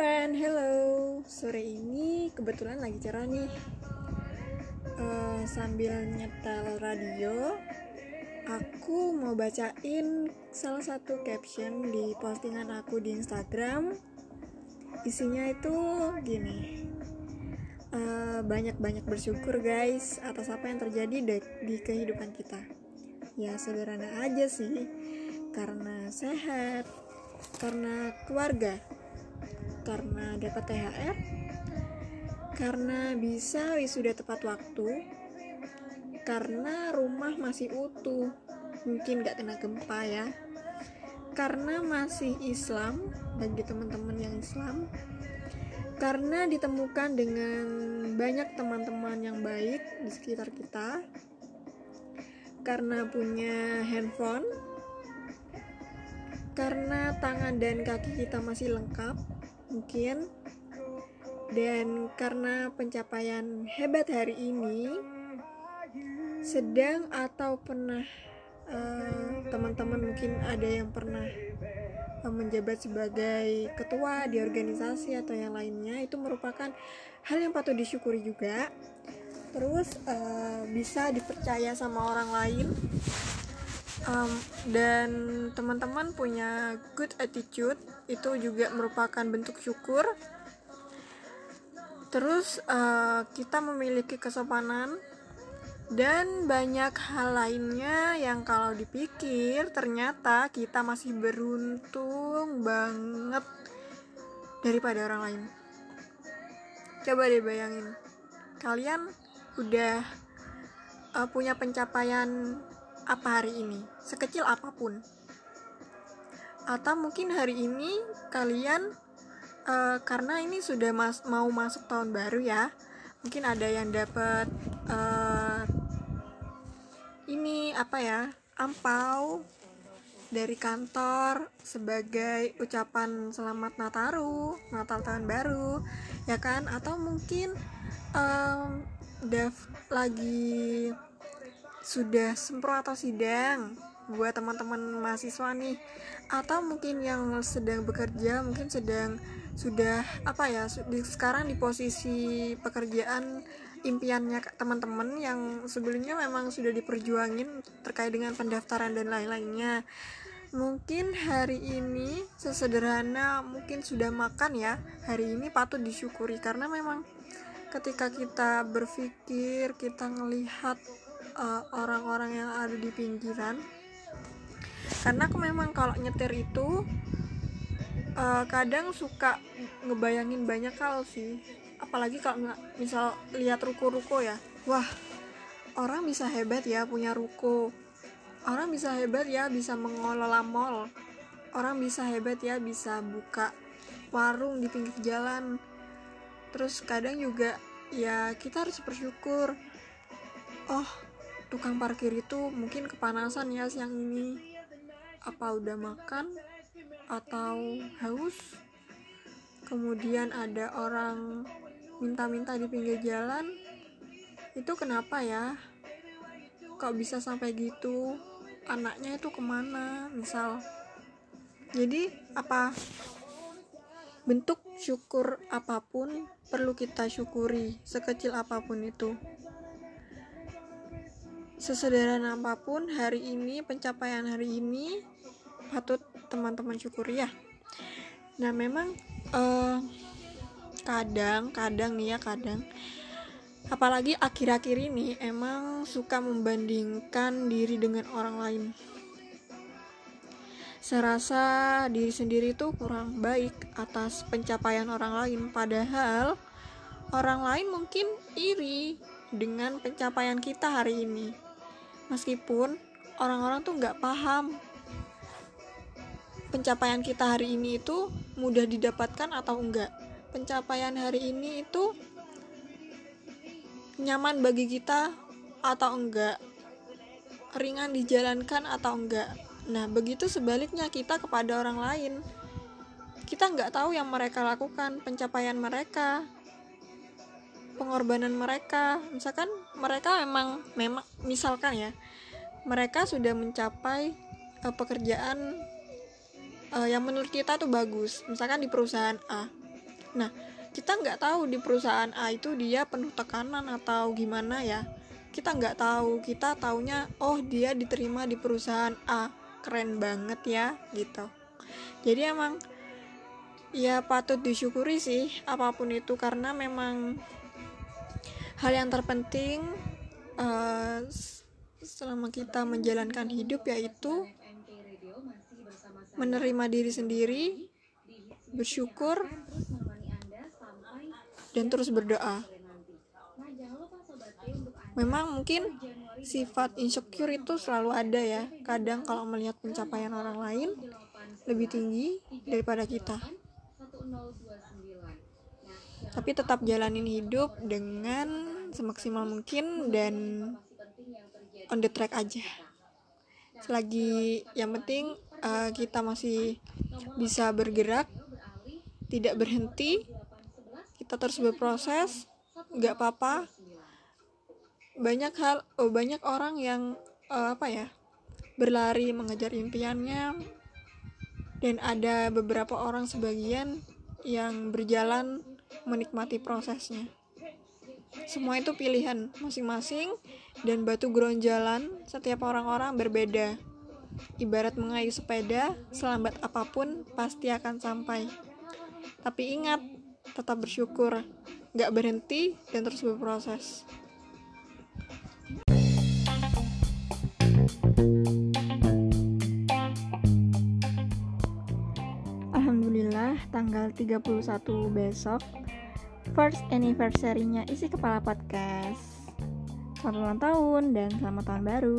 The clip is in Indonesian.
friend, hello. Sore ini kebetulan lagi cerah nih. Uh, sambil nyetel radio, aku mau bacain salah satu caption di postingan aku di Instagram. Isinya itu gini. Uh, banyak-banyak bersyukur guys atas apa yang terjadi di, di kehidupan kita. Ya sederhana aja sih, karena sehat, karena keluarga, karena dapat THR, karena bisa wisuda tepat waktu, karena rumah masih utuh, mungkin gak kena gempa ya, karena masih Islam bagi teman-teman yang Islam, karena ditemukan dengan banyak teman-teman yang baik di sekitar kita, karena punya handphone, karena tangan dan kaki kita masih lengkap, mungkin. Dan karena pencapaian hebat hari ini sedang atau pernah teman teman-teman mungkin ada yang pernah uh, menjabat sebagai ketua di organisasi atau yang lainnya itu merupakan hal yang patut disyukuri juga. Terus uh, bisa dipercaya sama orang lain um, dan teman-teman punya good attitude itu juga merupakan bentuk syukur. Terus uh, kita memiliki kesopanan dan banyak hal lainnya yang kalau dipikir ternyata kita masih beruntung banget daripada orang lain. Coba deh bayangin kalian udah uh, punya pencapaian apa hari ini, sekecil apa pun. Atau mungkin hari ini kalian uh, karena ini sudah mas mau masuk tahun baru ya, mungkin ada yang dapat uh, ini apa ya ampau dari kantor sebagai ucapan selamat Nataru, Natal tahun baru, ya kan? Atau mungkin um, Dev lagi sudah sempro atau sidang buat teman-teman mahasiswa nih. Atau mungkin yang sedang bekerja mungkin sedang sudah apa ya di, sekarang di posisi pekerjaan impiannya teman-teman yang sebelumnya memang sudah diperjuangin terkait dengan pendaftaran dan lain-lainnya. Mungkin hari ini sesederhana mungkin sudah makan ya. Hari ini patut disyukuri karena memang ketika kita berpikir kita ngelihat Eh, orang-orang uh, yang ada di pinggiran. Karena aku memang kalau nyetir itu uh, kadang suka ngebayangin banyak hal sih. Apalagi kalau nggak misal lihat ruko-ruko ya. Wah orang bisa hebat ya punya ruko. Orang bisa hebat ya bisa mengelola mall. Orang bisa hebat ya bisa buka warung di pinggir jalan. Terus kadang juga ya kita harus bersyukur. Oh tukang parkir itu mungkin kepanasan ya siang ini. Apa udah makan atau haus? Kemudian ada orang minta-minta di pinggir jalan. Itu kenapa ya? Kok bisa sampai gitu? Anaknya itu ke mana? Misal. Jadi apa bentuk syukur apa pun perlu kita syukuri sekecil apa pun itu sesederhana apa pun hari ini pencapaian hari ini patut teman-teman syukuri ya. Nah memang uh, kadang kadang nih ya kadang. Apalagi akhir-akhir ini emang suka membandingkan diri dengan orang lain. Serasa diri sendiri tuh kurang baik atas pencapaian orang lain padahal orang lain mungkin iri dengan pencapaian kita hari ini meskipun orang-orang tuh nggak paham. Pencapaian kita hari ini itu mudah didapatkan atau enggak? Pencapaian hari ini itu nyaman bagi kita atau enggak? Ringan dijalankan atau enggak? Nah begitu sebaliknya kita kepada orang lain. Kita nggak tahu yang mereka lakukan pencapaian mereka pengorbanan mereka. Misalkan mereka memang memang misalkan ya mereka sudah mencapai uh, pekerjaan uh, yang menurut kita tuh bagus. Misalkan di perusahaan A. Nah kita nggak tahu di perusahaan A itu dia penuh tekanan atau gimana ya. Kita nggak tahu. Kita taunya oh dia diterima di perusahaan A. Keren banget ya gitu. Jadi emang ya patut disyukuri sih apa pun itu karena memang hal yang terpenting uh, selama kita menjalankan hidup yaitu menerima diri sendiri bersyukur dan terus berdoa. Memang mungkin sifat insecure itu selalu ada ya. Kadang kalau melihat pencapaian orang lain lebih tinggi daripada kita tapi tetap jalanin hidup dengan semaksimal mungkin dan on the track aja. Selagi yang penting uh, kita masih bisa bergerak tidak berhenti kita terus berproses nggak apa-apa. Banyak hal oh, banyak orang yang uh, apa ya berlari mengejar impiannya. Dan ada beberapa orang sebagian yang berjalan menikmati prosesnya. Semua itu pilihan masing-masing dan batu jalan setiap orang-orang berbeda. Ibarat mengayuh sepeda selambat apa pun pasti akan sampai. Tapi ingat tetap bersyukur gak berhenti dan terus berproses tanggal 31 besok first anniversary-nya isi kepala podcast. Selamat ulang tahun dan selamat tahun baru.